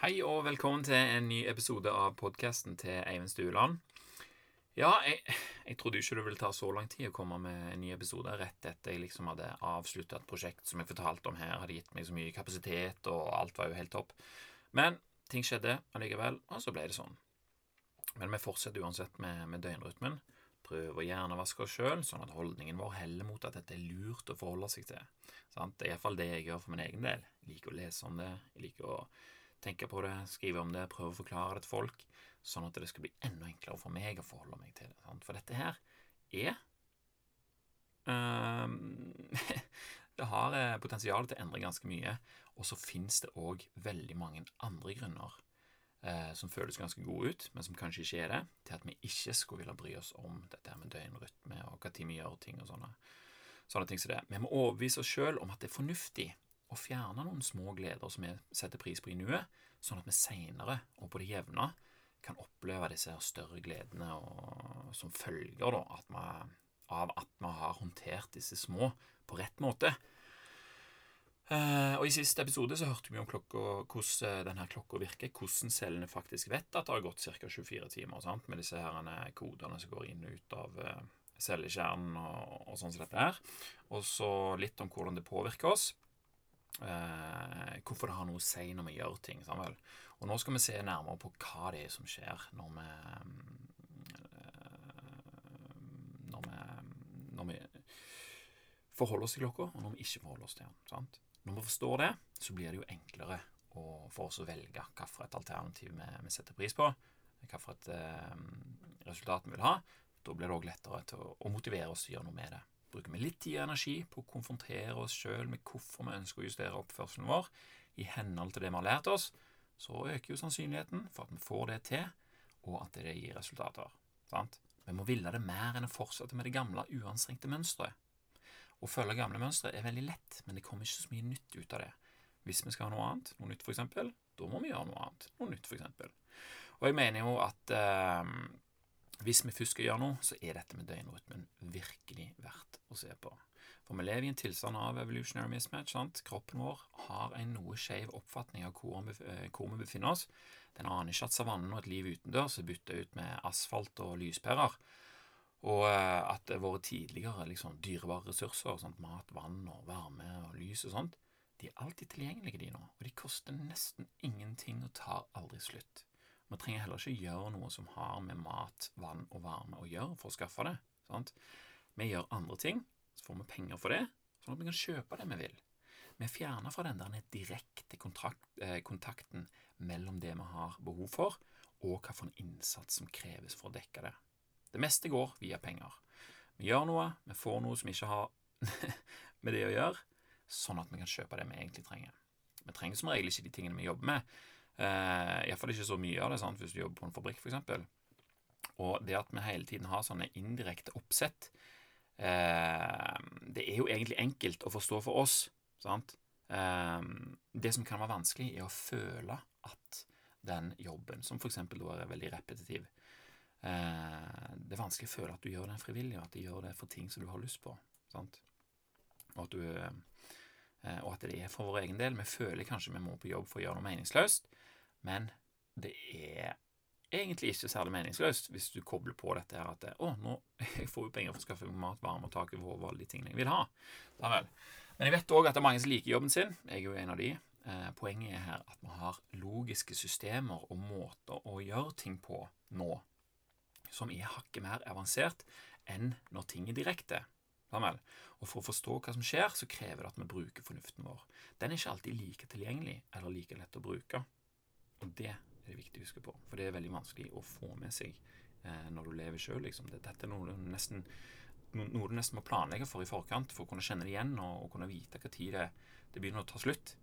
Hei og velkommen til en ny episode av podkasten til Eivind Stueland. Ja, jeg, jeg trodde ikke det ville ta så lang tid å komme med en ny episode rett etter jeg liksom hadde avslutta et prosjekt som jeg fortalte om her, hadde gitt meg så mye kapasitet, og alt var jo helt topp. Men ting skjedde allikevel, og så ble det sånn. Men vi fortsetter uansett med, med døgnrytmen. Prøver å hjernevaske oss sjøl, sånn at holdningen vår heller mot at dette er lurt å forholde seg til. Sant? Det er iallfall det jeg gjør for min egen del. Jeg liker å lese om det. Jeg liker å tenke på det, skrive om det, prøve å forklare det til folk, sånn at det skal bli enda enklere for meg å forholde meg til det. Sant? For dette her er um, Det har eh, potensial til å endre ganske mye, og så fins det òg veldig mange andre grunner eh, som føles ganske gode ut, men som kanskje ikke er det, til at vi ikke skulle ville bry oss om dette her med døgnrytme og når vi gjør ting og sånne, sånne ting som det. Vi må overbevise oss sjøl om at det er fornuftig å fjerne noen små gleder som vi setter pris på i nuet, sånn at vi seinere og på det jevne kan oppleve disse større gledene og, som følger da, at vi, av at vi har håndtert disse små på rett måte. Uh, og I siste episode så hørte vi om klokka, hvordan denne klokka virker, hvordan cellene faktisk vet at det har gått ca. 24 timer sant? med disse her kodene som går inn og ut av cellekjernen og, og sånn som dette her. Og så litt om hvordan det påvirker oss eh, hvorfor det har noe å si når vi gjør ting. Samuel. Og nå skal vi se nærmere på hva det er som skjer når vi eh, når vi, når vi forholder oss til klokka, og når vi ikke forholder oss til den. Sant? Når vi forstår det, så blir det jo enklere for oss å velge hvilket alternativ vi, vi, setter pris på, hvilket eh, resultat vi vil ha. Da blir det òg lettere å, å motivere oss til å gjøre noe med det. Bruker vi litt tid og energi på å konfrontere oss sjøl med hvorfor vi ønsker å justere oppførselen vår i henhold til det vi har lært oss, så øker jo sannsynligheten for at vi får det til, og at det gir resultater. Sant? Vi må ville det mer enn å fortsette med det gamle, uanstrengte mønsteret. Å følge gamle mønstre er veldig lett, men det kommer ikke så mye nytt ut av det. Hvis vi skal ha noe annet, noe nytt f.eks., da må vi gjøre noe annet. Noe nytt, f.eks. Og jeg mener jo at eh, hvis vi først skal gjøre noe, så er dette med døgnrytmen virkelig verdt å se på. For vi lever i en tilstand av evolutionary mismatch. sant? Kroppen vår har en noe skeiv oppfatning av hvor vi, eh, befinner oss. Den aner ikke at savannen og et liv utendørs er bytta ut med asfalt og lyspærer. Og eh, at våre tidligere liksom, dyrebare ressurser, sant? mat, vann og varme og lys og sånt, de er alltid tilgjengelige, de nå. Og de koster nesten ingenting og tar aldri slutt. Vi trenger heller ikke gjøre noe som har med mat, vann og varme å gjøre for å skaffe det. Sant? Vi gjør andre ting, så får vi penger for det, sånn at vi kan kjøpe det vi vil. Vi fjerner fra den der direkte eh, kontakten mellom det vi har behov for, og hvilken innsats som kreves for å dekke det. Det meste går via penger. Vi gjør noe, vi får noe som ikke har med det å gjøre, sånn at vi kan kjøpe det vi egentlig trenger. Vi trenger som regel ikke de tingene vi jobber med, Eh, Iallfall ikke så mye av det sant, hvis du jobber på en fabrikk, f.eks. Og det at vi hele tiden har sånne indirekte oppsett, eh, det er jo egentlig enkelt å forstå for oss. sant? Eh, det som kan være vanskelig, er å føle at den jobben, som f.eks. da er veldig repetitiv eh, Det er vanskelig å føle at du gjør den frivillig, og at du gjør det for ting som du har lyst på. sant? Og at du eh, og at det er for vår egen del. Vi føler kanskje vi må på jobb for å gjøre noe meningsløst, men det er egentlig ikke særlig meningsløst hvis du kobler på dette her at å, nå får jo penger for å skaffe meg mat, varme og tak over hodet, alle de tingene jeg vil ha. Da vel. Men jeg vet òg at det er mange som liker jobben sin. Jeg er jo en av de. Eh, poenget er her at vi har logiske systemer og måter å gjøre ting på nå som er hakket mer avansert enn når ting er direkte. Og For å forstå hva som skjer, så krever det at vi bruker fornuften vår. Den er ikke alltid like tilgjengelig eller like lett å bruke. Og det er det viktig å huske på, for det er veldig vanskelig å få med seg eh, når du lever sjøl. Liksom. Dette er noe du, nesten, noe du nesten må planlegge for i forkant for å kunne kjenne det igjen og, og kunne vite tid det, det, begynner å ta slutt.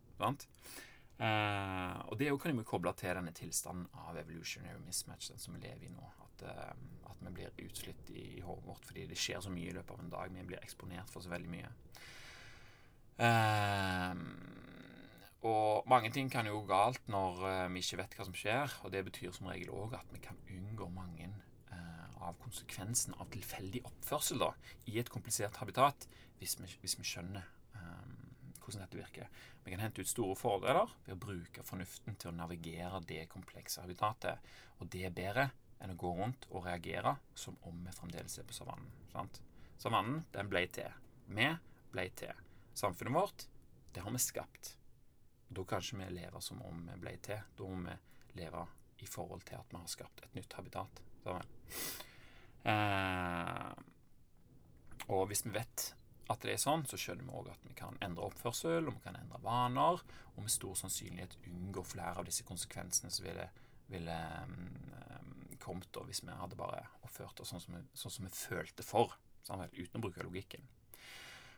Eh, og det kan vi koble til denne tilstanden av evolutionary mismatch den som vi lever i nå. At, eh, at vi blir utslitt i, i hodet vårt fordi det skjer så mye i løpet av en dag. Vi blir eksponert for så veldig mye. Eh, og mange ting kan jo gå galt når uh, vi ikke vet hva som skjer, og det betyr som regel òg at vi kan unngå mange uh, av konsekvensen av tilfeldig oppførsel da, i et komplisert habitat, hvis vi, hvis vi skjønner um, hvordan dette virker. Vi kan hente ut store fordeler ved å bruke fornuften til å navigere det komplekse habitatet. Og det er bedre enn å gå rundt og reagere som om vi fremdeles er på savannen. Sant? Savannen, den ble til. Vi ble til. Samfunnet vårt, det har vi skapt. Da kan ikke vi leve som om vi ble til. Da må vi leve i forhold til at vi har skapt et nytt habitat. Eh, og hvis vi vet at det er sånn, så skjønner vi òg at vi kan endre oppførsel, og vi kan endre vaner, og med stor sannsynlighet unngå flere av disse konsekvensene som ville, ville um, kommet hvis vi hadde bare oppført oss sånn som vi, sånn som vi følte for, sånn, uten å bruke logikken.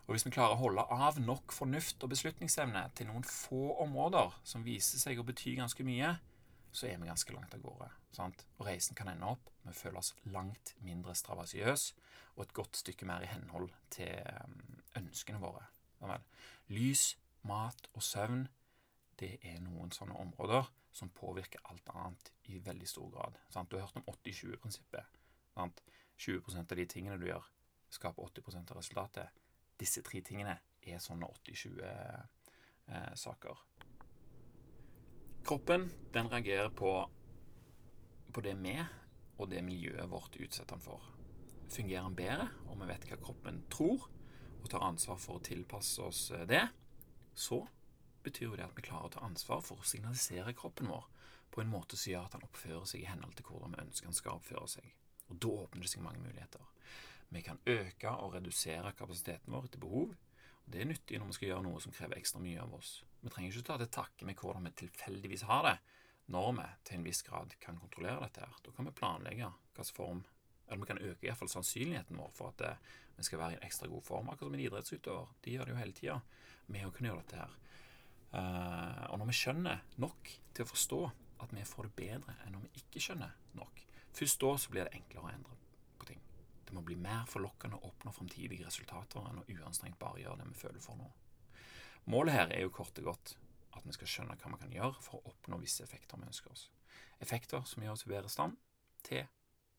Og hvis vi klarer å holde av nok fornuft og beslutningsevne til noen få områder som viser seg å bety ganske mye, så er vi ganske langt av gårde. Sant? Og reisen kan ende opp med å føle oss langt mindre stravasiøs og et godt stykke mer i henhold til um, ønskene våre. Lys, mat og søvn det er noen sånne områder som påvirker alt annet i veldig stor grad. Sant? Du har hørt om 80-20-prinsippet. 20% av de tingene du gjør, skaper 80% av resultatet. Disse tre tingene er sånne 80-20-saker. Eh, Kroppen den reagerer på, på det vi og det miljøet vårt utsetter den for. Fungerer den bedre, og vi vet hva kroppen tror, og tar ansvar for å tilpasse oss eh, det, så betyr jo det at vi klarer å ta ansvar for å signalisere kroppen vår på en måte som gjør at han oppfører seg i henhold til hvordan vi ønsker han skal oppføre seg. Og da åpner det seg mange muligheter. Vi kan øke og redusere kapasiteten vår etter behov. og Det er nyttig når vi skal gjøre noe som krever ekstra mye av oss. Vi trenger ikke ta til takke med hvordan vi tilfeldigvis har det, når vi til en viss grad kan kontrollere dette. her. Da kan vi planlegge hvilken form Eller vi kan øke i hvert fall sannsynligheten vår for at eh, vi skal være i en ekstra god form. Akkurat som en idrettsutøver. De gjør det jo hele tida med å kunne gjøre dette her. Uh, og når vi skjønner nok til å forstå at vi får det bedre enn når vi ikke skjønner nok, først da så blir det enklere å endre. Det må bli mer forlokkende å oppnå framtidige resultater enn å uanstrengt bare gjøre det vi føler for nå. Målet her er jo kort og godt at vi skal skjønne hva vi kan gjøre for å oppnå visse effekter vi ønsker oss. Effekter som gjør oss i bedre stand til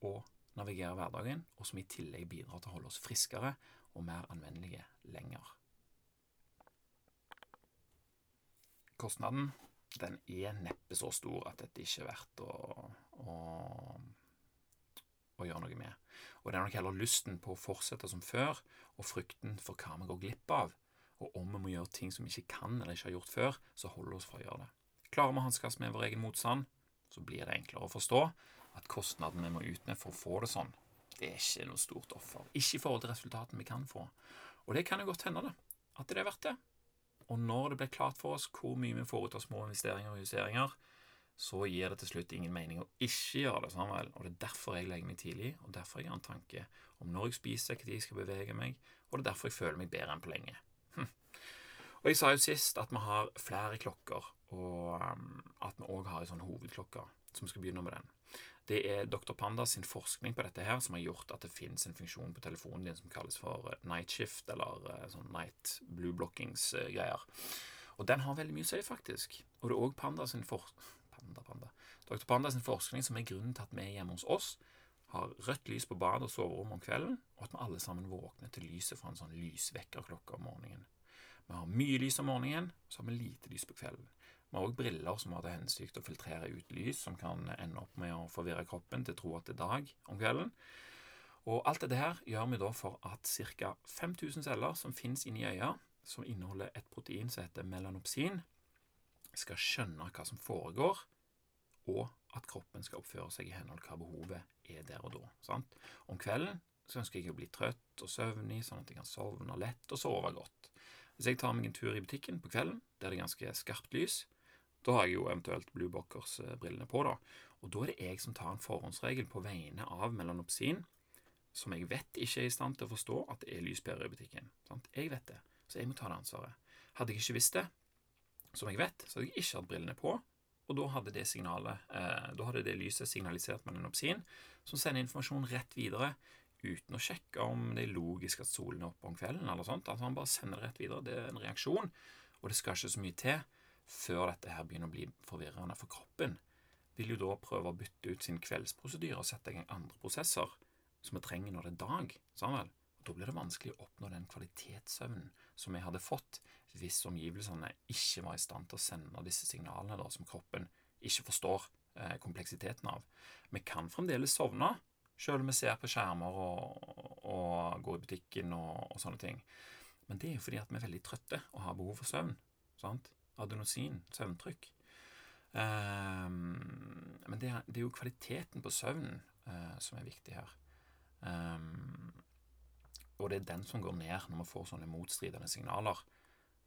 å navigere hverdagen, og som i tillegg bidrar til å holde oss friskere og mer anvendelige lenger. Kostnaden den er neppe så stor at dette ikke er verdt å, å, å gjøre noe med. Og det er nok heller lysten på å fortsette som før, og frykten for hva vi går glipp av, og om vi må gjøre ting som vi ikke kan eller ikke har gjort før, så holder vi oss fra å gjøre det. Klarer vi å hanskes med vår egen motstand, så blir det enklere å forstå at kostnaden vi må ut med for å få det sånn, det er ikke noe stort offer. Ikke i forhold til resultatene vi kan få. Og det kan jo godt hende, det, at det er verdt det. Og når det blir klart for oss hvor mye vi får ut av små investeringer og justeringer, så gir det til slutt ingen mening å ikke gjøre det. Vel? Og Det er derfor jeg legger meg tidlig, og derfor jeg har en tanke om når jeg spiser, når jeg skal bevege meg, og det er derfor jeg føler meg bedre enn på lenge. Og jeg sa jo sist at vi har flere klokker, og um, at vi òg har ei sånn hovedklokke, så vi skal begynne med den. Det er Dr. Panda sin forskning på dette her som har gjort at det finnes en funksjon på telefonen din som kalles for uh, night shift, eller uh, sånn night blue blockings-greier. Og den har veldig mye å si, faktisk. Og det er òg Panda sin for... Panda, Panda. Dr. Panda sin forskning som er grunnen til at vi er hjemme hos oss har rødt lys på badet og soverommet om kvelden, og at vi alle sammen våkner til lyset fra en sånn lysvekkerklokke om morgenen. Vi har mye lys om morgenen, så har vi lite lys på kvelden. Vi har òg briller som har til hensikt å filtrere ut lys, som kan ende opp med å forvirre kroppen til å tro at det er dag om kvelden. Og alt dette her gjør vi da for at ca. 5000 celler som finnes inni øya, som inneholder et protein som heter melanopsin, skal skjønne hva som foregår, og at kroppen skal oppføre seg i henhold til hva behovet er der og da. Sant? Om kvelden så ønsker jeg å bli trøtt og søvnig, sånn at jeg kan sovne lett og sove godt. Hvis jeg tar meg en tur i butikken på kvelden, der det er ganske skarpt lys, da har jeg jo eventuelt Blue Bockers-brillene på, da. Og da er det jeg som tar en forhåndsregel på vegne av melanopsin, som jeg vet ikke er i stand til å forstå at det er lyspærer i butikken. Sant? Jeg vet det, så jeg må ta det ansvaret. Hadde jeg ikke visst det, som jeg vet, så hadde jeg ikke hatt brillene på, og da hadde det signalet, eh, da hadde det lyset signalisert melanopsin, som sender informasjon rett videre uten å sjekke om det er logisk at solen er oppe om kvelden. eller sånt. Altså Han bare sender det rett videre. Det er en reaksjon, og det skal ikke så mye til før dette her begynner å bli forvirrende. For kroppen vil jo da prøve å bytte ut sin kveldsprosedyre og sette i gang andre prosesser som vi trenger når det er dag. Sånn vel? Da blir det vanskelig å oppnå den kvalitetssøvnen som vi hadde fått hvis omgivelsene ikke var i stand til å sende disse signalene da, som kroppen ikke forstår eh, kompleksiteten av. Vi kan fremdeles sovne, selv om vi ser på skjermer og, og går i butikken og, og, sånne ting. Men det er jo fordi at vi er veldig trøtte og har behov for søvn. Sant? Adenosin, søvntrykk. Um, men det er, det er, jo kvaliteten på søvnen uh, som er viktig her. Um, og det er den som går ned når vi får sånne motstridende signaler.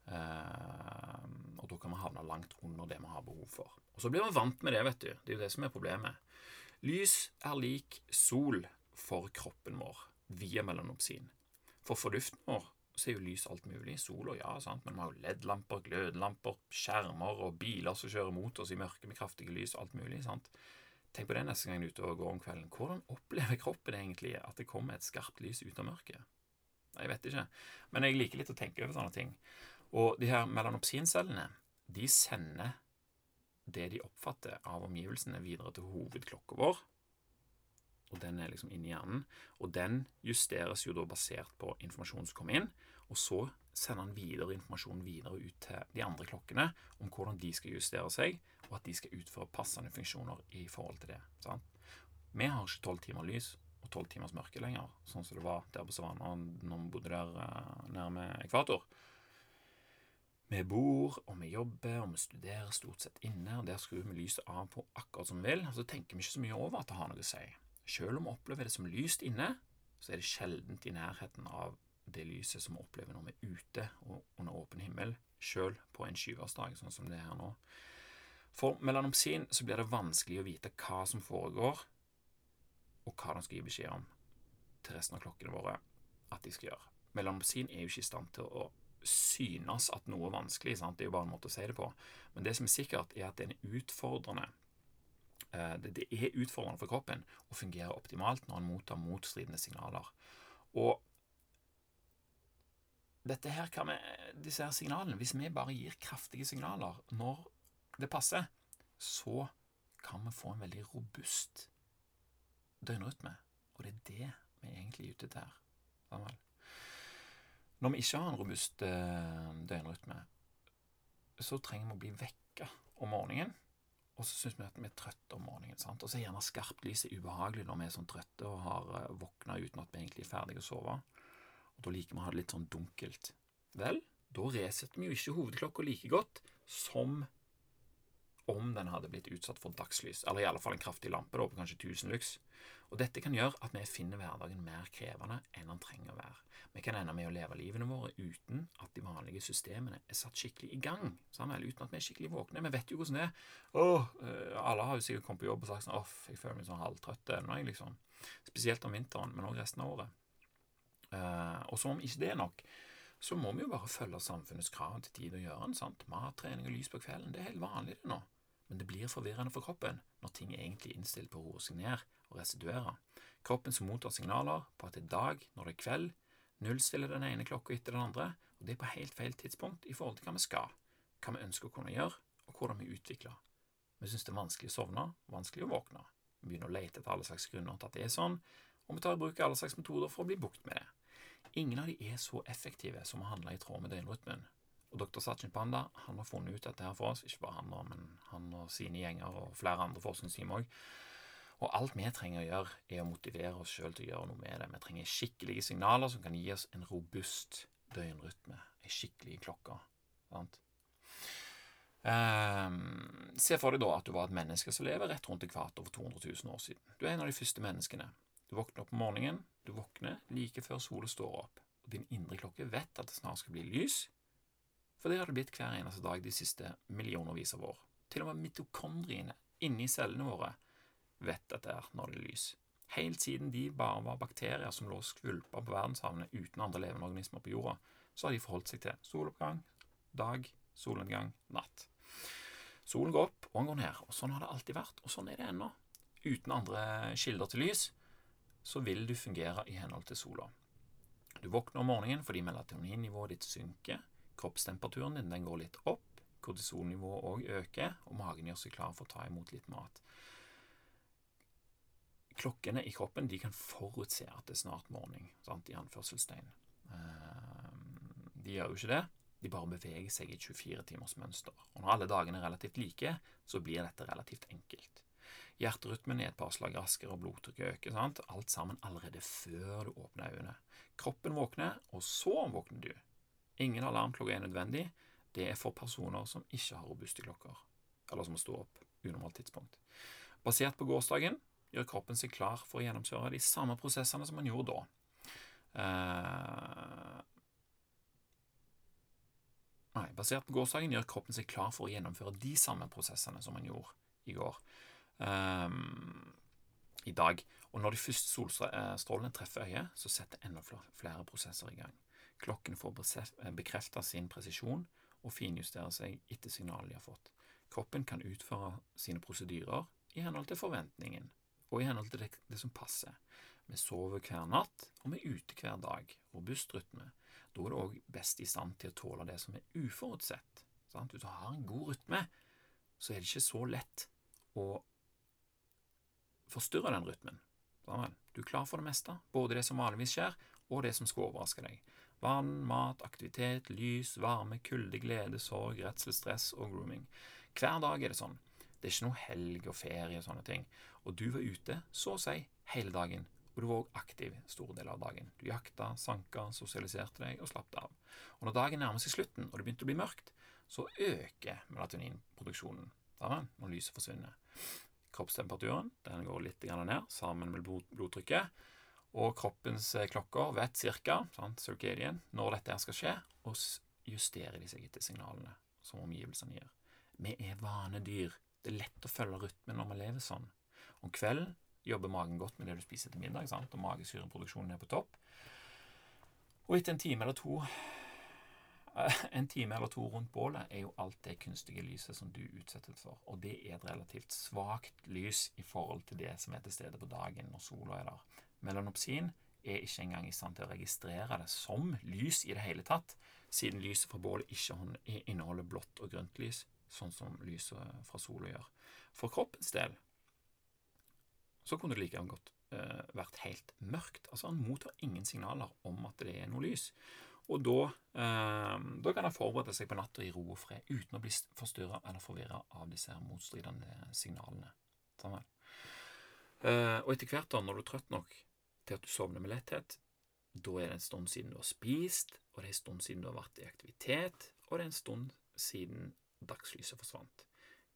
Uh, og da kan vi havne langt under det vi har behov for. Og så blir vi vant med det, vet du. Det er jo det som er problemet. Lys er lik sol for kroppen vår via melanopsin. For forduften vår så er jo lys alt mulig. Sola, ja, sant, men vi har jo LED-lamper, glødelamper, skjermer og biler som kjører mot oss i mørket med kraftige lys, alt mulig. sant? Tenk på det neste gang du er ute og går om kvelden. Hvordan opplever kroppen egentlig at det kommer et skarpt lys ut av mørket? Jeg vet ikke, men jeg liker litt å tenke over sånne ting. Og de her melanopsincellene, de sender det de oppfatter av omgivelsene, videre til hovedklokka vår. Og den er liksom inni hjernen. Og den justeres jo da basert på informasjon som kommer inn. Og så sender han videre informasjon videre ut til de andre klokkene om hvordan de skal justere seg, og at de skal utføre passende funksjoner i forhold til det. Sant? Vi har ikke tolv timer lys og tolv timers mørke lenger, sånn som det var der på Savanna når vi bodde der uh, nærme ekvator. Vi bor, og vi jobber, og vi studerer stort sett inne, og der skrur vi lyset av på akkurat som vi vil, og så tenker vi ikke så mye over at det har noe å si. Selv om vi opplever det som lyst inne, så er det sjeldent i nærheten av det lyset som vi opplever når vi er ute og under åpen himmel, selv på en skyværsdag, sånn som det er her nå. For melanomsin så blir det vanskelig å vite hva som foregår, og hva de skal gi beskjed om til resten av klokkene våre at de skal gjøre. Melanopsin er jo ikke i stand til å synes at noe er vanskelig, sant? det er jo bare en måte å si det på. Men det som er sikkert, er at det er utfordrende eh, det er utfordrende for kroppen å fungere optimalt når en mottar motstridende signaler. Og dette her kan vi, disse her signalene, hvis vi bare gir kraftige signaler når det passer, så kan vi få en veldig robust døgnrytme. Og det er det vi egentlig er ute etter her. Når vi ikke har en robust eh, døgnrytme, så trenger vi å bli vekka om morgenen. Og så syns vi at vi er trøtte om morgenen. sant? Og så er gjerne skarpt lys ubehagelig når vi er sånn trøtte og har uh, våkna uten at vi egentlig er ferdige å sove. Og da liker vi å ha det litt sånn dunkelt. Vel, da resetter vi jo ikke hovedklokka like godt som om den hadde blitt utsatt for dagslys, eller i alle fall en kraftig lampe da, på kanskje 1000 lux. Og Dette kan gjøre at vi finner hverdagen mer krevende enn den trenger å være. Vi kan ende med å leve livene våre uten at de vanlige systemene er satt skikkelig i gang. Sammen, uten at vi er skikkelig våkne. Vi vet jo hvordan det er. Åh, eh, alle har jo sikkert kommet på jobb og sagt sånn, off, jeg føler meg sånn halvtrøtt ennå, liksom. Spesielt om vinteren, men også resten av året. Uh, og som om ikke det er nok, så må vi jo bare følge samfunnets krav til tid og gjøre en. sant? Mat, trening og lys på kvelden, det er helt vanlig det nå. Men det blir forvirrende for kroppen når ting er egentlig innstilt på å roe seg ned og restituere. Kroppen som mottar signaler på at det er dag når det er kveld, nullstiller den ene klokka etter den andre, og det er på helt feil tidspunkt i forhold til hva vi skal, hva vi ønsker å kunne gjøre, og hvordan vi utvikler. Vi synes det er vanskelig å sovne, vanskelig å våkne. Vi begynner å lete etter alle slags grunner til at det er sånn, og vi tar i bruk alle slags metoder for å bli bukt med det. Ingen av de er så effektive som å handle i tråd med døgnrytmen. Og dr. Sachin Panda han har funnet ut dette her for oss, ikke bare han, men han og sine gjenger og flere andre forskningsteam òg. Og alt vi trenger å gjøre, er å motivere oss sjøl til å gjøre noe med det. Vi trenger skikkelige signaler som kan gi oss en robust døgnrytme, ei skikkelig klokke. Sant? Um, se for deg da at du var et menneske som lever rett rundt ekvator for 200 000 år siden. Du er en av de første menneskene. Du våkner opp om morgenen, du våkner like før sola står opp, og din indre klokke vet at det snart skal bli lys, for det har det blitt hver eneste dag de siste millionervis av år. Til og med mitokondriene inni cellene våre vet dette er når det er lys. Helt siden de bare var bakterier som lå skvulpa på verdenshavene uten andre levende organismer på jorda, så har de forholdt seg til soloppgang, dag, solnedgang, natt. Solen går opp, og den går ned. og Sånn har det alltid vært, og sånn er det ennå. Uten andre kilder til lys så vil du fungere i henhold til sola. Du våkner om morgenen fordi melatoninnivået ditt synker, kroppstemperaturen din den går litt opp, kortisolnivået òg øker, og magen gjør seg klar for å ta imot litt mat. klokkene i kroppen de kan forutse at det er snart morgen, i anførselstegn. De gjør jo ikke det. De bare beveger seg i 24-timers mønster. Og når alle dagene er relativt like, så blir dette relativt enkelt. Hjerterytmen er et par slag raskere, og blodtrykket øker. sant? Alt sammen allerede før du åpner øynene. Kroppen våkner, og så våkner du. Ingen alarmklokke er nødvendig. Det er for personer som ikke har robuste klokker, eller som må stå opp unormalt tidspunkt. Basert på gårsdagen gjør kroppen seg klar for å gjennomføre de samme prosessene som man gjorde da. Uh, Nei, basert på gårsdagen gjør kroppen seg klar for å gjennomføre de samme prosessene som man gjorde i går. Um, I dag. Og når de første solstrålene treffer øyet, så setter enda flere prosesser i gang. Klokkene får bekrefta sin presisjon og finjustere seg etter signalet de har fått. Kroppen kan utføre sine prosedyrer i henhold til forventningen og i henhold til det, det som passer. Vi sover hver natt, og vi er ute hver dag. Robust rytme. Da er du òg best i stand til å tåle det som er uforutsett. Sant? Hvis du har en god rytme, så er det ikke så lett å forstyrre den rytmen. Du er klar for det meste, både det som vanligvis skjer, og det som skal overraske deg. Vann, mat, aktivitet, lys, varme, kulde, glede, sorg, redsel, stress og grooming. Hver dag er det sånn. Det er ikke noe helg og ferie og sånne ting. Og du var ute, så å si, hele dagen og du var òg aktiv store deler av dagen. Du jakta, sanka, sosialiserte deg og slappet av. Og når dagen nærmer seg slutten, og det begynte å bli mørkt, så øker melatoninproduksjonen når lyset forsvinner. Kroppstemperaturen den går litt ned sammen med blodtrykket. Og kroppens eh, klokker vet ca. når dette skal skje, og justerer de seg etter signalene som omgivelsene gir. Vi er vanedyr. Det er lett å følge rytmen når vi lever sånn. Om kvelden jobber magen godt med det du spiser til middag, sant? og magesyreproduksjonen er på topp. Og etter en time eller to eh, en time eller to rundt bålet er jo alt det kunstige lyset som du utsettes for, og det er et relativt svakt lys i forhold til det som er til stede på dagen når sola er der. Melanopsin er ikke engang i stand til å registrere det som lys i det hele tatt, siden lyset fra bålet ikke inneholder blått og grønt lys, sånn som lyset fra sola gjør. For kroppens del så kunne det like godt uh, vært helt mørkt. Altså Han mottar ingen signaler om at det er noe lys. Og da, eh, da kan han forberede seg på natta i ro og fred uten å bli forstyrra eller forvirra av disse motstridende signalene. Sånn eh, og etter hvert, da, når du er trøtt nok til at du sovner med letthet, da er det en stund siden du har spist, og det er en stund siden du har vært i aktivitet, og det er en stund siden dagslyset forsvant.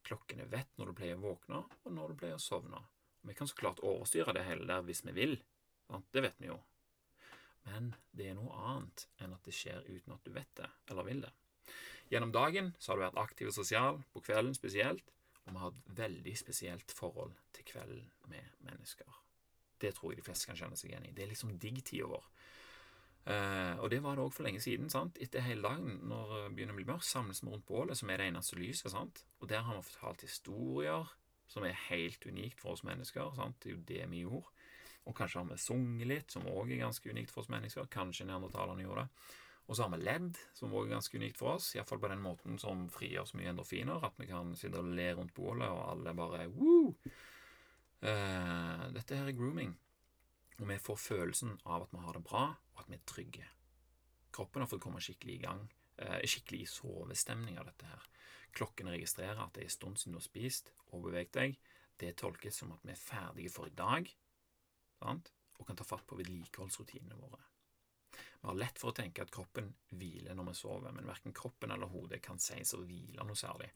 Klokkene vet når du pleier å våkne, og når du pleier å sovne. Vi kan så klart overstyre det hele der hvis vi vil. Det vet vi jo. Men det er noe annet enn at det skjer uten at du vet det, eller vil det. Gjennom dagen så har du vært aktiv og sosial, på kvelden spesielt, og vi har et veldig spesielt forhold til kvelden med mennesker. Det tror jeg de fleste kan kjenne seg igjen i. Det er liksom digg-tida vår. Uh, og det var det òg for lenge siden. sant? Etter hele dagen, når det begynner å bli mørkt, samles vi rundt bålet, som er det eneste lyset. sant? Og der har vi fortalt historier, som er helt unikt for oss mennesker. Sant? Det er jo det vi gjorde. Og kanskje har vi sunget litt, som òg er ganske unikt for oss mennesker. Kanskje neandertalerne gjorde det. Og så har vi ledd, som òg er ganske unikt for oss. Iallfall på den måten som frigjør så mye endorfiner at vi kan sitte og le rundt bålet, og alle bare woo! Uh, dette her er grooming. Og vi får følelsen av at vi har det bra, og at vi er trygge. Kroppen har fått komme skikkelig i gang. Uh, skikkelig i sovestemning av dette her. Klokken registrerer at det er en stund siden du har spist og beveget deg. Det tolkes som at vi er ferdige for i dag, sant? og kan ta fatt på vedlikeholdsrutinene våre. Vi har lett for å tenke at kroppen hviler når vi sover, men verken kroppen eller hodet kan sies å hvile noe særlig.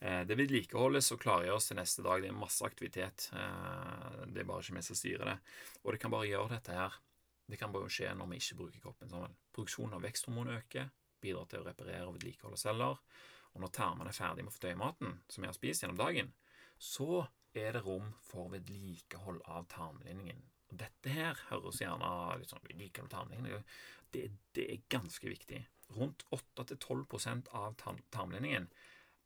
Eh, det vedlikeholdes og klargjøres til neste dag. Det er masse aktivitet. Eh, det er bare ikke vi som styrer det. Og det kan bare gjøre dette her. Det kan bare skje når vi ikke bruker kroppen sammen. Produksjonen av veksthormon øker, bidrar til å reparere og vedlikeholde celler. Og når tarmene er ferdig med å fordøye maten som vi har spist gjennom dagen, så er det rom for vedlikehold av tarmlinjen. Og dette her høres gjerne litt sånn vedlikehold av tarmlinjen det, det, er ganske viktig. Rundt 8-12% av tarmlinjen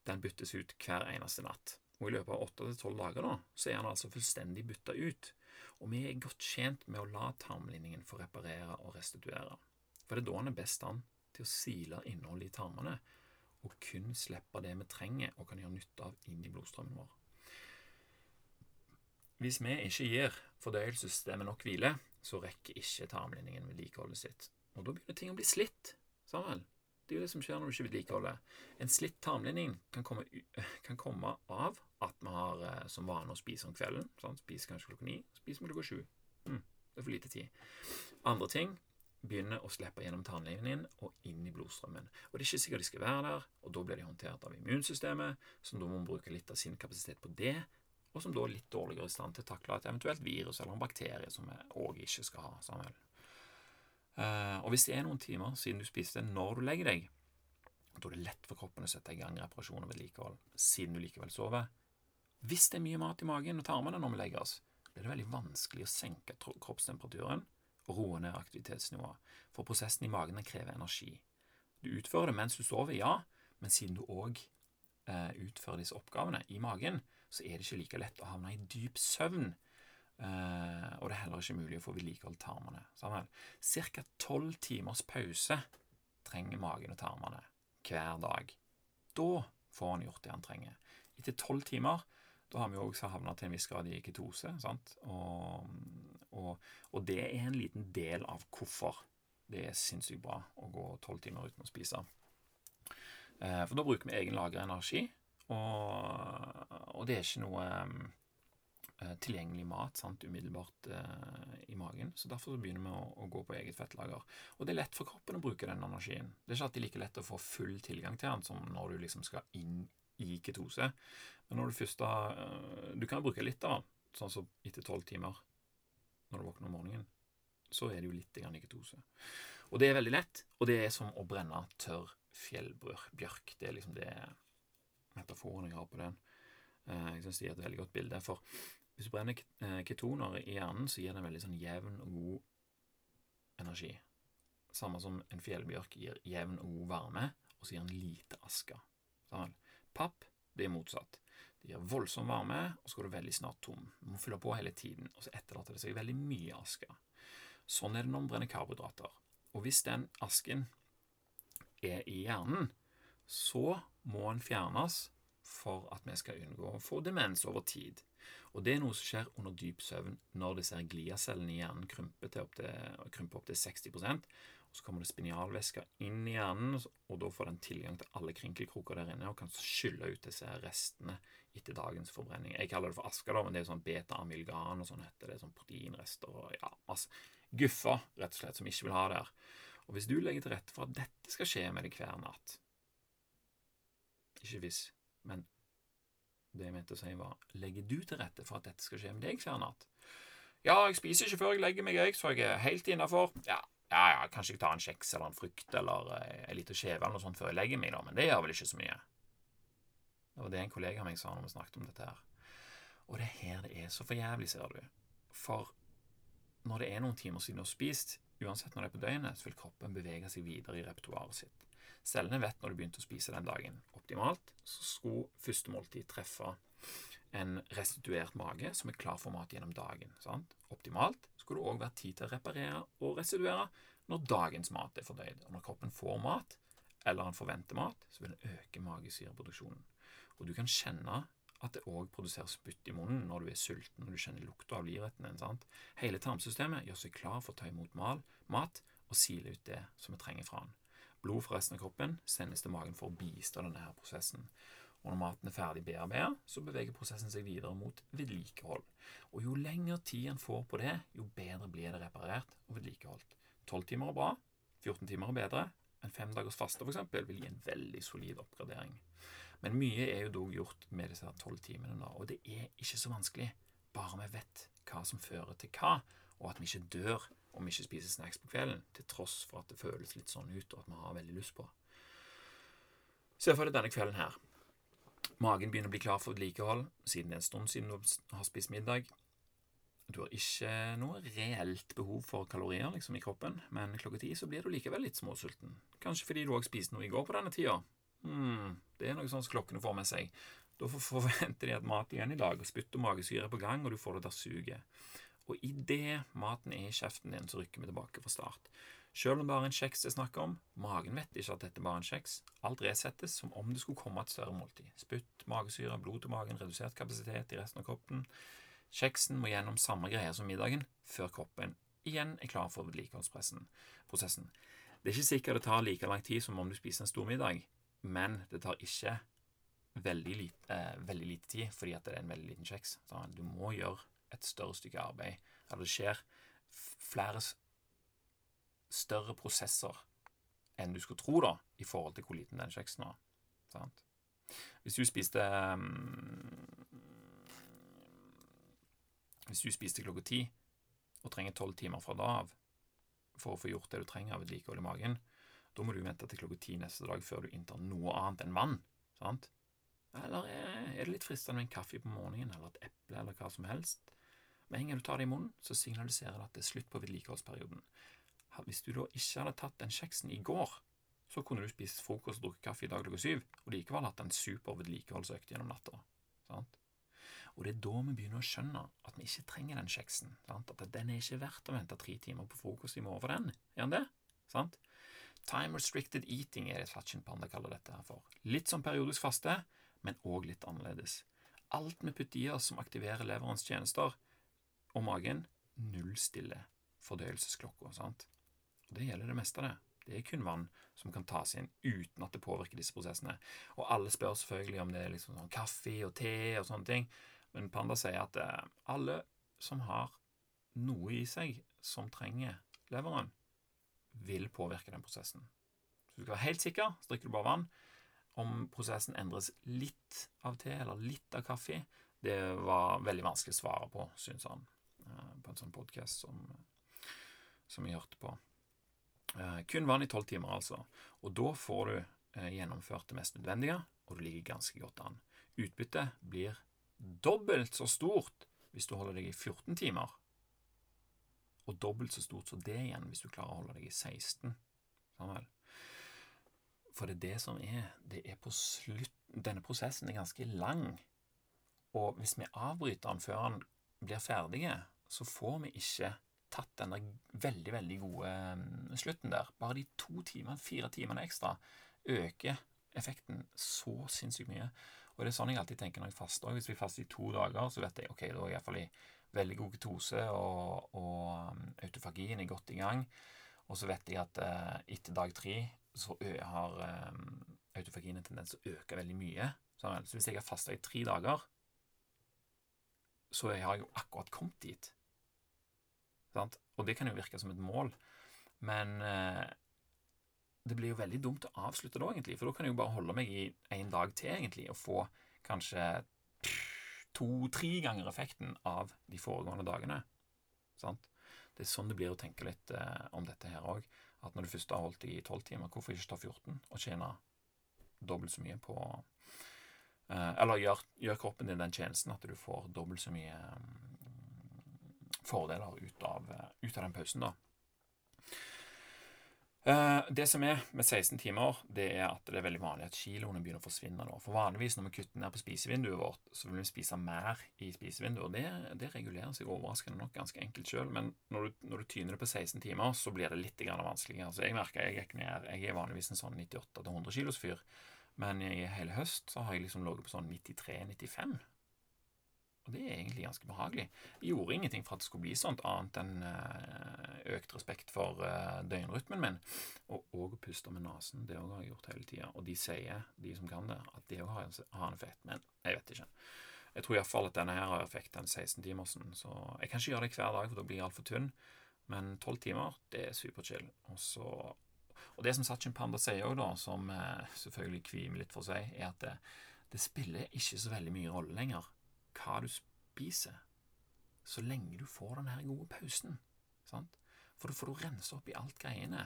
den byttes ut hver eneste natt. Og I løpet av 8-12 dager da, så er den altså fullstendig bytta ut. Og vi er godt tjent med å la tarmlinjen få reparere og restituere. For det er da den er best an til å sile innholdet i tarmene og kun slippe det vi trenger og kan gjøre nytte av inn i blodstrømmen vår. hvis vi ikke gir fordøyelsessystemet nok hvile, så rekker ikke tarmlinjen vedlikeholdet sitt. Og da begynner ting å bli slitt. Sammen. Det er jo det som skjer når du ikke vedlikeholder. En slitt tarmlinning kan komme, kan komme av at vi har eh, som vane å spise om kvelden. Sant? Spiser kanskje klokka ni, spiser vi klokka sju. Mm, det er for lite tid. Andre ting begynner å slippe gjennom tarmlinjen og inn i blodstrømmen. Og Det er ikke sikkert de skal være der, og da blir de håndtert av immunsystemet, som da må bruke litt av sin kapasitet på det, og som da er litt dårligere i stand til å takle et eventuelt virus eller en bakterie som vi òg ikke skal ha. Samuel. Uh, og hvis det er noen timer siden du spiste når du legger deg, da er det lett for kroppen å sette i gang reparasjon og vedlikehold siden du likevel sover. Hvis det er mye mat i magen og tarmene når vi legger oss, blir det veldig vanskelig å senke kroppstemperaturen og roe ned aktivitetsnivået, for prosessen i magen krever energi. Du utfører det mens du sover, ja, men siden du òg eh, utfører disse oppgavene i magen, så er det ikke like lett å havne i dyp søvn. Eh, og det er heller ikke mulig å få vedlikeholdt tarmene. Ca. tolv timers pause trenger magen og tarmene hver dag. Da får han gjort det han trenger. Etter tolv timer da har vi også havna til en viss grad i ketose. Og, og, og, det er en liten del av hvorfor det er sinnssykt bra å gå tolv timer uten å spise. Eh, for da bruker vi egen lagra energi, og, og, det er ikke noe eh, tilgjengelig mat sant, umiddelbart eh, i magen. Så derfor så begynner vi å, å, gå på eget fettlager. Og det er lett for kroppen å bruke den energien. Det er ikke alltid like lett å få full tilgang til den som når du liksom skal inn i ketose. Men når du først da eh, Du kan bruke litt av den, sånn som etter tolv timer når du våkner om morgenen. Så er det jo litt i ketose. Og det er veldig lett, og det er som å brenne tørr fjellbjørk. Det er liksom det metaforen jeg har på den. Eh, jeg syns det gir et veldig godt bilde. For hvis du brenner eh, ketoner i hjernen, så gir det en veldig sånn jevn og god energi. Samme som en fjellbjørk gir jevn og god varme, og så gir den lite aske. Sånn. Papp det er motsatt. Det gir voldsom varme, og så går det veldig snart tom. Du må fylle på hele tiden, og så etterlater det seg veldig mye aske. Sånn er det når man brenner karbohydrater. Og hvis den asken er i hjernen, så må den fjernes for at vi skal unngå å få demens over tid. Og Det er noe som skjer under dyp søvn når disse gliacellene i hjernen krymper, til opp til, krymper opp til 60% så kommer det spinalvæske inn i hjernen, og da får den tilgang til alle krinkelkroker der inne og kan skylle ut disse restene etter dagens forbrenning. Jeg kaller det for aske, da, men det er sånn beta-amylgan og sånn heter det. sånn Proteinrester og ja, masse guffer, rett og slett, som ikke vil ha der. Og hvis du legger til rette for at dette skal skje med deg hver natt Ikke hvis, men det jeg mente å si, var Legger du til rette for at dette skal skje med deg hver natt? Ja, jeg spiser ikke før jeg legger meg, jeg, så jeg er helt innafor. Ja, ja, ja, kanskje jeg tar en kjeks eller en frukt eller eh, en liten skjeve eller noe sånt før jeg legger meg, da, men det gjør vel ikke så mye. Det var det en kollega av meg sa når vi snakket om dette her. Og det er her det er så for jævlig, ser du. For når det er noen timer siden du har spist, uansett når det er på døgnet, så vil kroppen bevege seg videre i repertoaret sitt. Cellene vet når du begynte å spise den dagen. Optimalt så skulle første måltid treffe en restituert mage som er klar for mat gjennom dagen. Sant? Optimalt skulle det òg være tid til å reparere og restituere når dagens mat er fordøyd. Og når kroppen får mat, eller han forventer mat, så vil den øke magesyreproduksjonen. Og du kan kjenne at det òg produseres spytt i munnen når du er sulten, når du kjenner lukta av livretten din. Hele tarmsystemet gjør seg klar for å ta imot mal, mat og sile ut det som vi trenger fra den. Blod fra resten av kroppen sendes til magen for å bistå denne her prosessen. Og når maten er ferdig bearbeidet, så beveger prosessen seg videre mot vedlikehold. Og jo lengre tid en får på det, jo bedre blir det reparert og vedlikeholdt. 12 timer er bra, 14 timer er bedre. En fem dagers faste for eksempel, vil gi en veldig solid oppgradering. Men mye er jo dog gjort med disse tolv timene, nå, og det er ikke så vanskelig, bare vi vet hva som fører til hva, og at vi ikke dør om vi ikke spiser snacks på kvelden, til tross for at det føles litt sånn ut, og at vi har veldig lyst på. Se for deg denne kvelden her. Magen begynner å bli klar for vedlikehold siden det er en stund siden du har spist middag. Du har ikke noe reelt behov for kalorier liksom, i kroppen, men klokka ti så blir du likevel litt småsulten. Kanskje fordi du òg spiste noe i går på denne tida. Hmm, det er noe sånt klokkene får med seg. Da forventer de at mat igjen i dag, og spytt og magesyre er på gang, og du får det der suget. Og idet maten er i kjeften din, så rykker vi tilbake fra start. Selv om det bare er en kjeks det er snakk om, magen vet ikke at dette bare er en kjeks. Alt resettes som om det skulle komme et større måltid. Spytt, magesyre, blod til magen, redusert kapasitet i resten av kroppen. Kjeksen må gjennom samme greier som middagen før kroppen igjen er klar for vedlikeholdsprosessen. Det er ikke sikkert det tar like lang tid som om du spiser en stor middag, men det tar ikke veldig lite, eh, veldig lite tid fordi det er en veldig liten kjeks. Så du må gjøre et større stykke arbeid. Eller det skjer flere større prosesser enn du skulle tro, da, i forhold til hvor liten den kjeksen var. Sant? Hvis du spiste Hvis du spiste klokka ti og trenger tolv timer fra da av for å få gjort det du trenger av vedlikehold i magen, da må du vente til klokka ti neste dag før du inntar noe annet enn vann. Sant? Eller er det litt fristende med en kaffe på morgenen, eller et eple, eller hva som helst? Med en gang du tar det i munnen, så signaliserer det at det er slutt på vedlikeholdsperioden. Hvis du da ikke hadde tatt den kjeksen i går, så kunne du spist frokost og drukket kaffe i dag klokka syv, og likevel hatt en super vedlikeholdsøkt gjennom natta. Sant? Og det er da vi begynner å skjønne at vi ikke trenger den kjeksen. Sant? At den er ikke verdt å vente tre timer på frokost i morgen for den. Er den det? Sant? Time restricted eating er det Fatchin Panda kaller dette her for. Litt som periodisk faste, men òg litt annerledes. Alt vi putter i oss som aktiverer leverens tjenester og magen, nullstiller fordøyelsesklokka. sant? Og Det gjelder det meste av det. Det er kun vann som kan tas inn uten at det påvirker disse prosessene. Og alle spør selvfølgelig om det er liksom sånn kaffe og te og sånne ting, men Panda sier at eh, alle som har noe i seg som trenger leveren, vil påvirke den prosessen. Så du skal være helt sikker, så drikker du bare vann. Om prosessen endres litt av te eller litt av kaffe, det var veldig vanskelig å svare på, syns han, på en sånn podkast som, som jeg hørte på. Eh, kun vann i tolv timer, altså. Og da får du eh, gjennomført det mest nødvendige, og du ligger ganske godt an. Utbyttet blir dobbelt så stort hvis du holder deg i 14 timer, og dobbelt så stort som det igjen hvis du klarer å holde deg i 16. Sånn. For det er det som er Det er på slutt Denne prosessen er ganske lang. Og hvis vi avbryter den før den blir ferdig, så får vi ikke tatt denne veldig, veldig gode mm, slutten der. Bare de to timene, fire timene ekstra øker effekten så sinnssykt mye. Og det er sånn jeg alltid tenker når jeg faster. Hvis vi faster i to dager, så vet jeg ok, da er jeg iallfall i veldig god ketose, og, og mm, autofagien er godt i gang. Og så vet jeg at eh, etter dag tre så har eh, autofagien en tendens til å øke veldig mye. Så hvis jeg har fasta i tre dager, så har jeg jo akkurat kommet dit. Sant? Og det kan jo virke som et mål, men eh, det blir jo veldig dumt å avslutte da, egentlig. For da kan jeg jo bare holde meg i en dag til, egentlig, og få kanskje to-tre ganger effekten av de foregående dagene. Sant? Det er sånn det blir å tenke litt eh, om dette her òg at når du først har holdt i 12 timer, hvorfor ikke ta 14 og tjene dobbelt så mye på eh, Eller gjør, gjør, kroppen din den tjenesten at du får dobbelt så mye fordeler ut av, uh, ut av den pausen, da. Eh, det som er med 16 timer, det er at det er veldig vanlig at kiloene begynner å forsvinne. nå. For vanligvis når vi kutter ned på spisevinduet vårt, så vil vi spise mer i spisevinduet. Det, det regulerer seg overraskende nok ganske enkelt sjøl, men når du, når du, tyner det på 16 timer, så blir det litt vanskeligere. Så jeg merker jeg gikk ned Jeg er vanligvis en sånn 98-100 kilos fyr, men i hele høst så har jeg liksom ligget på sånn 93-95. Og det er egentlig ganske behagelig. Jeg gjorde ingenting for at det skulle bli sånt, annet enn eh, økt respekt for eh, døgnrytmen min. Og å puste med nesen. Det har jeg gjort hele tida. Og de sier, de som kan det, at det òg har, en effekt. Men jeg vet ikke. Jeg tror iallfall at denne her har effekt, den 16-timersen. Så jeg kan ikke gjøre det hver dag, for da blir jeg altfor tynn. Men 12 timer, det er superchill. Og så og det som Sachin Panda sier òg, som eh, selvfølgelig kvimer litt for seg, er at det, det spiller ikke så veldig mye rolle lenger hva du spiser, så lenge du får den her gode pausen. Sant? For da får du rense opp i alt greiene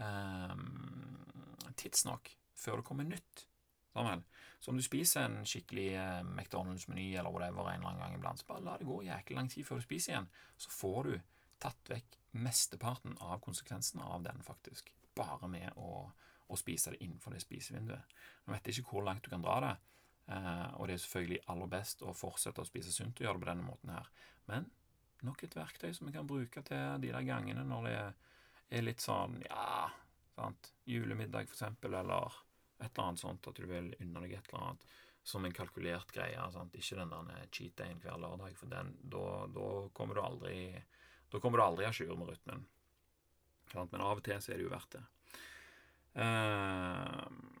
um, tidsnok før det kommer nytt. Sammen. så om du spiser en skikkelig uh, McDonald's-meny eller whatever en eller annen gang iblant, så bare la det gå jæklig lang tid før du spiser igjen. Så får du tatt vekk mesteparten av konsekvensene av den, faktisk. Bare med å, å spise det innenfor det spisevinduet. Nå vet jeg ikke hvor langt du kan dra det, Eh, og det er selvfølgelig aller best å fortsette å spise sunt og gjøre det på denne måten her. Men nok et verktøy som vi kan bruke til de der gangene når det er litt sånn ja, sant, julemiddag eksempel, eller et eller annet sånt, at du vil unne deg et eller annet. som en kalkulert greie. Sant? Ikke den der cheat dayen hver lørdag, for den, da, da kommer du aldri Da kommer du aldri à jour med rytmen. Men av og til så er det jo verdt det. Uh,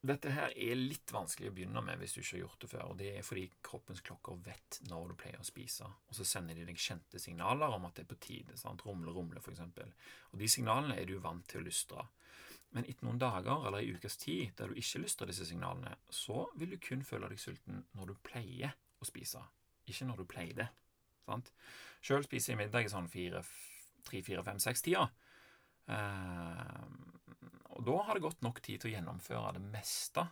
dette her er litt vanskelig å begynne med hvis du ikke har gjort det før. og Det er fordi kroppens klokker vet når du pleier å spise, og så sender de deg kjente signaler om at det er på tide. sant? Rumle, rumle, f.eks. Og de signalene er du vant til å lystre. Men etter noen dager eller ei ukes tid der du ikke lystrer disse signalene, så vil du kun føle deg sulten når du pleier å spise, ikke når du pleide. sant? Sjøl spiser jeg middag i sånn tre, fire, fem, seks tider. Uh, og da har det gått nok tid til å gjennomføre det meste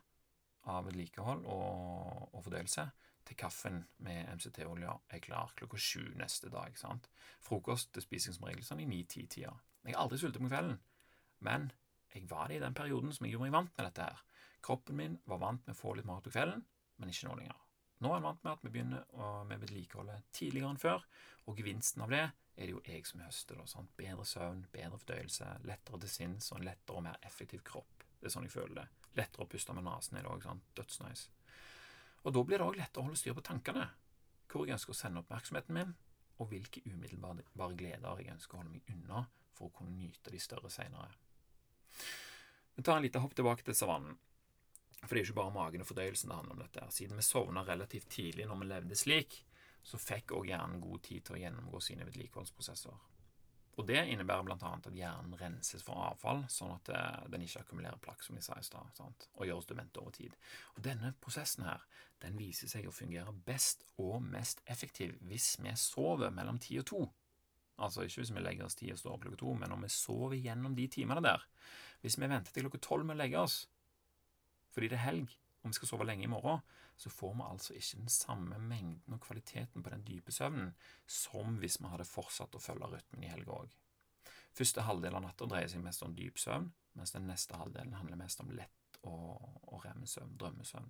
av vedlikehold og, og fordøyelse til kaffen med MCT-olja er klar klokka sju neste dag. sant? Frokost det spiser jeg som regel sånn i ni-ti-tida. Jeg er aldri sulten om kvelden, men jeg var det i den perioden som jeg gjorde meg vant med dette her. Kroppen min var vant med å få litt mat på kvelden, men ikke nå lenger. Nå er jeg vant med at vi begynner med vedlikeholdet tidligere enn før, og gevinsten av det er det jo jeg som høster. Da? Bedre søvn, bedre fordøyelse, lettere til sinns og en lettere og mer effektiv kropp. Det er sånn jeg føler det. Lettere å puste med nesen er det òg. Dødsnice. Og da blir det òg lettere å holde styr på tankene. Hvor jeg ønsker å sende oppmerksomheten min, og hvilke umiddelbare gleder jeg ønsker å holde meg unna for å kunne nyte de større seinere. Vi tar en liten hopp tilbake til savannen. For det er jo ikke bare magen og fordøyelsen det handler om dette. Siden vi sovna relativt tidlig når vi levde slik, så fikk òg hjernen god tid til å gjennomgå sine vedlikeholdsprosesser. Og Det innebærer bl.a. at hjernen renses for avfall, sånn at eh, den ikke akkumulerer plakk, som vi sa i stad, og gjøres dement over tid. Og Denne prosessen her, den viser seg å fungere best og mest effektiv hvis vi sover mellom ti og to. Altså ikke hvis vi legger oss ti og står opp klokka to, men om vi sover gjennom de timene der. Hvis vi venter til klokka tolv med å legge oss fordi det er helg, og vi skal sove lenge i morgen, så får vi altså ikke den samme mengden og kvaliteten på den dype søvnen som hvis vi hadde fortsatt å følge rytmen i helga òg. Første halvdel av natta dreier seg mest om dyp søvn, mens den neste halvdelen handler mest om lett og, og rem-søvn, drømmesøvn.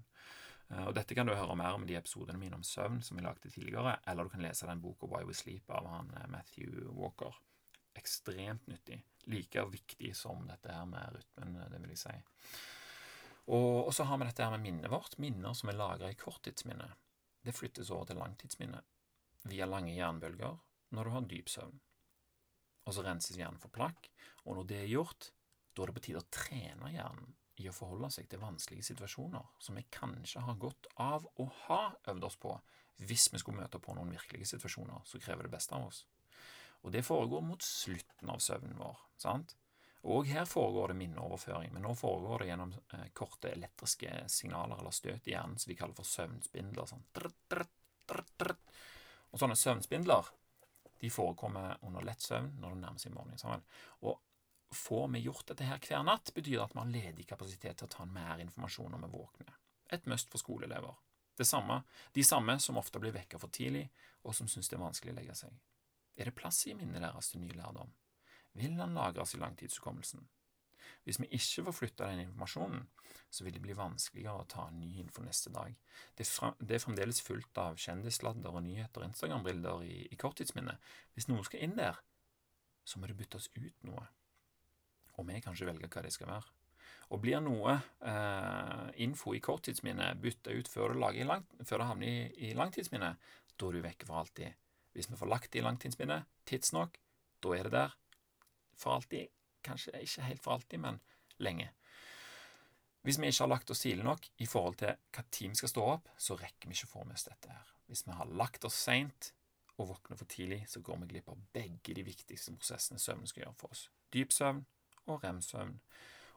Eh, og Dette kan du høre mer om i de episodene mine om søvn som vi lagde tidligere, eller du kan lese den boka Why We Sleep av han eh, Matthew Walker. Ekstremt nyttig. Like viktig som dette her med rytmen, det vil jeg si. Og, og, så har vi dette her med minnet vårt. Minner som er lagra i korttidsminnet. Det flyttes over til langtidsminnet via lange jernbølger når du har dyp søvn. Og så renses hjernen for plakk, og når det er gjort, da er det på tide å trene hjernen i å forholde seg til vanskelige situasjoner som vi kanskje har godt av å ha øvd oss på hvis vi skulle møte på noen virkelige situasjoner som krever det beste av oss. Og det foregår mot slutten av søvnen vår. sant? Og her foregår det minneoverføring, men nå foregår det gjennom eh, korte elektriske signaler eller støt i hjernen som vi kaller for søvnspindler. Sånn. Og sånne søvnspindler de forekommer under lett søvn når det nærmer seg morgenen. Og får vi gjort dette her hver natt, betyr det at vi har ledig kapasitet til å ta mer informasjon når vi våkner. Et must for skoleelever. Samme, de samme som ofte blir vekka for tidlig, og som syns det er vanskelig å legge seg. Er det plass i minnet deres til ny lærdom? Vil den lagres i langtidshukommelsen. Hvis vi ikke får flytta den informasjonen, så vil det bli vanskeligere å ta ny info neste dag. Det er, fremdeles fullt av kjendisladder og nyheter og Instagram-bilder i, i korttidsminnet. Hvis noe skal inn der, så må det byttes ut noe. Og vi kan ikke velge hva det skal være. Og blir noe eh, info i korttidsminnet bytta ut før det, før det havner i, i langtidsminnet, da er du vekke for alltid. Hvis vi får lagt det i langtidsminnet tidsnok, da er det der for alltid. Kanskje ikke helt for alltid, men lenge. Hvis vi ikke har lagt oss tidlig nok i forhold til hva tid vi skal stå opp, så rekker vi ikke å få med oss dette her. Hvis vi har lagt oss seint og våkner for tidlig, så går vi glipp av begge de viktigste prosessene søvnen skal gjøre for oss. Dyp søvn og rem-søvn.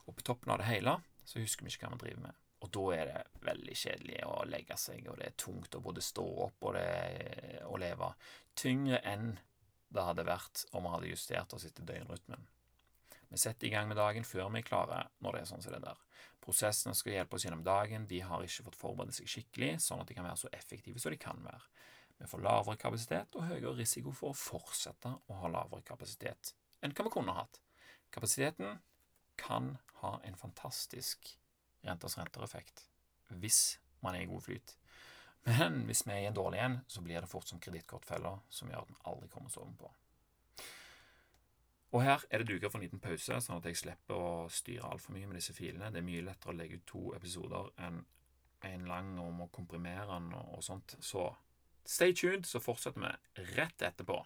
Og på toppen av det hele så husker vi ikke hva vi driver med. Og da er det veldig kjedelig å legge seg, og det er tungt å både stå opp og, det, og leve. Tyngre enn det hadde vært om vi hadde justert oss etter døgnrytmen. Vi setter i gang med dagen før vi er klare når det er sånn som det der. Prosessene skal hjelpe oss gjennom dagen, de har ikke fått forberedt seg skikkelig, sånn at de kan være så effektive som de kan være. Vi får lavere kapasitet og høyere risiko for å fortsette å ha lavere kapasitet enn hva vi kunne hatt. Kapasiteten kan ha en fantastisk renters renter-effekt hvis man er i god flyt. Men hvis vi er i en dårlig en, så blir det fort som kredittkortfella som gjør at vi aldri kommer oss ovenpå. Og her er det duka for en liten pause, sånn at jeg slipper å styre altfor mye med disse filene. Det er mye lettere å legge ut to episoder enn en lang om å komprimere den og, og sånt. Så stay tuned, så fortsetter vi rett etterpå.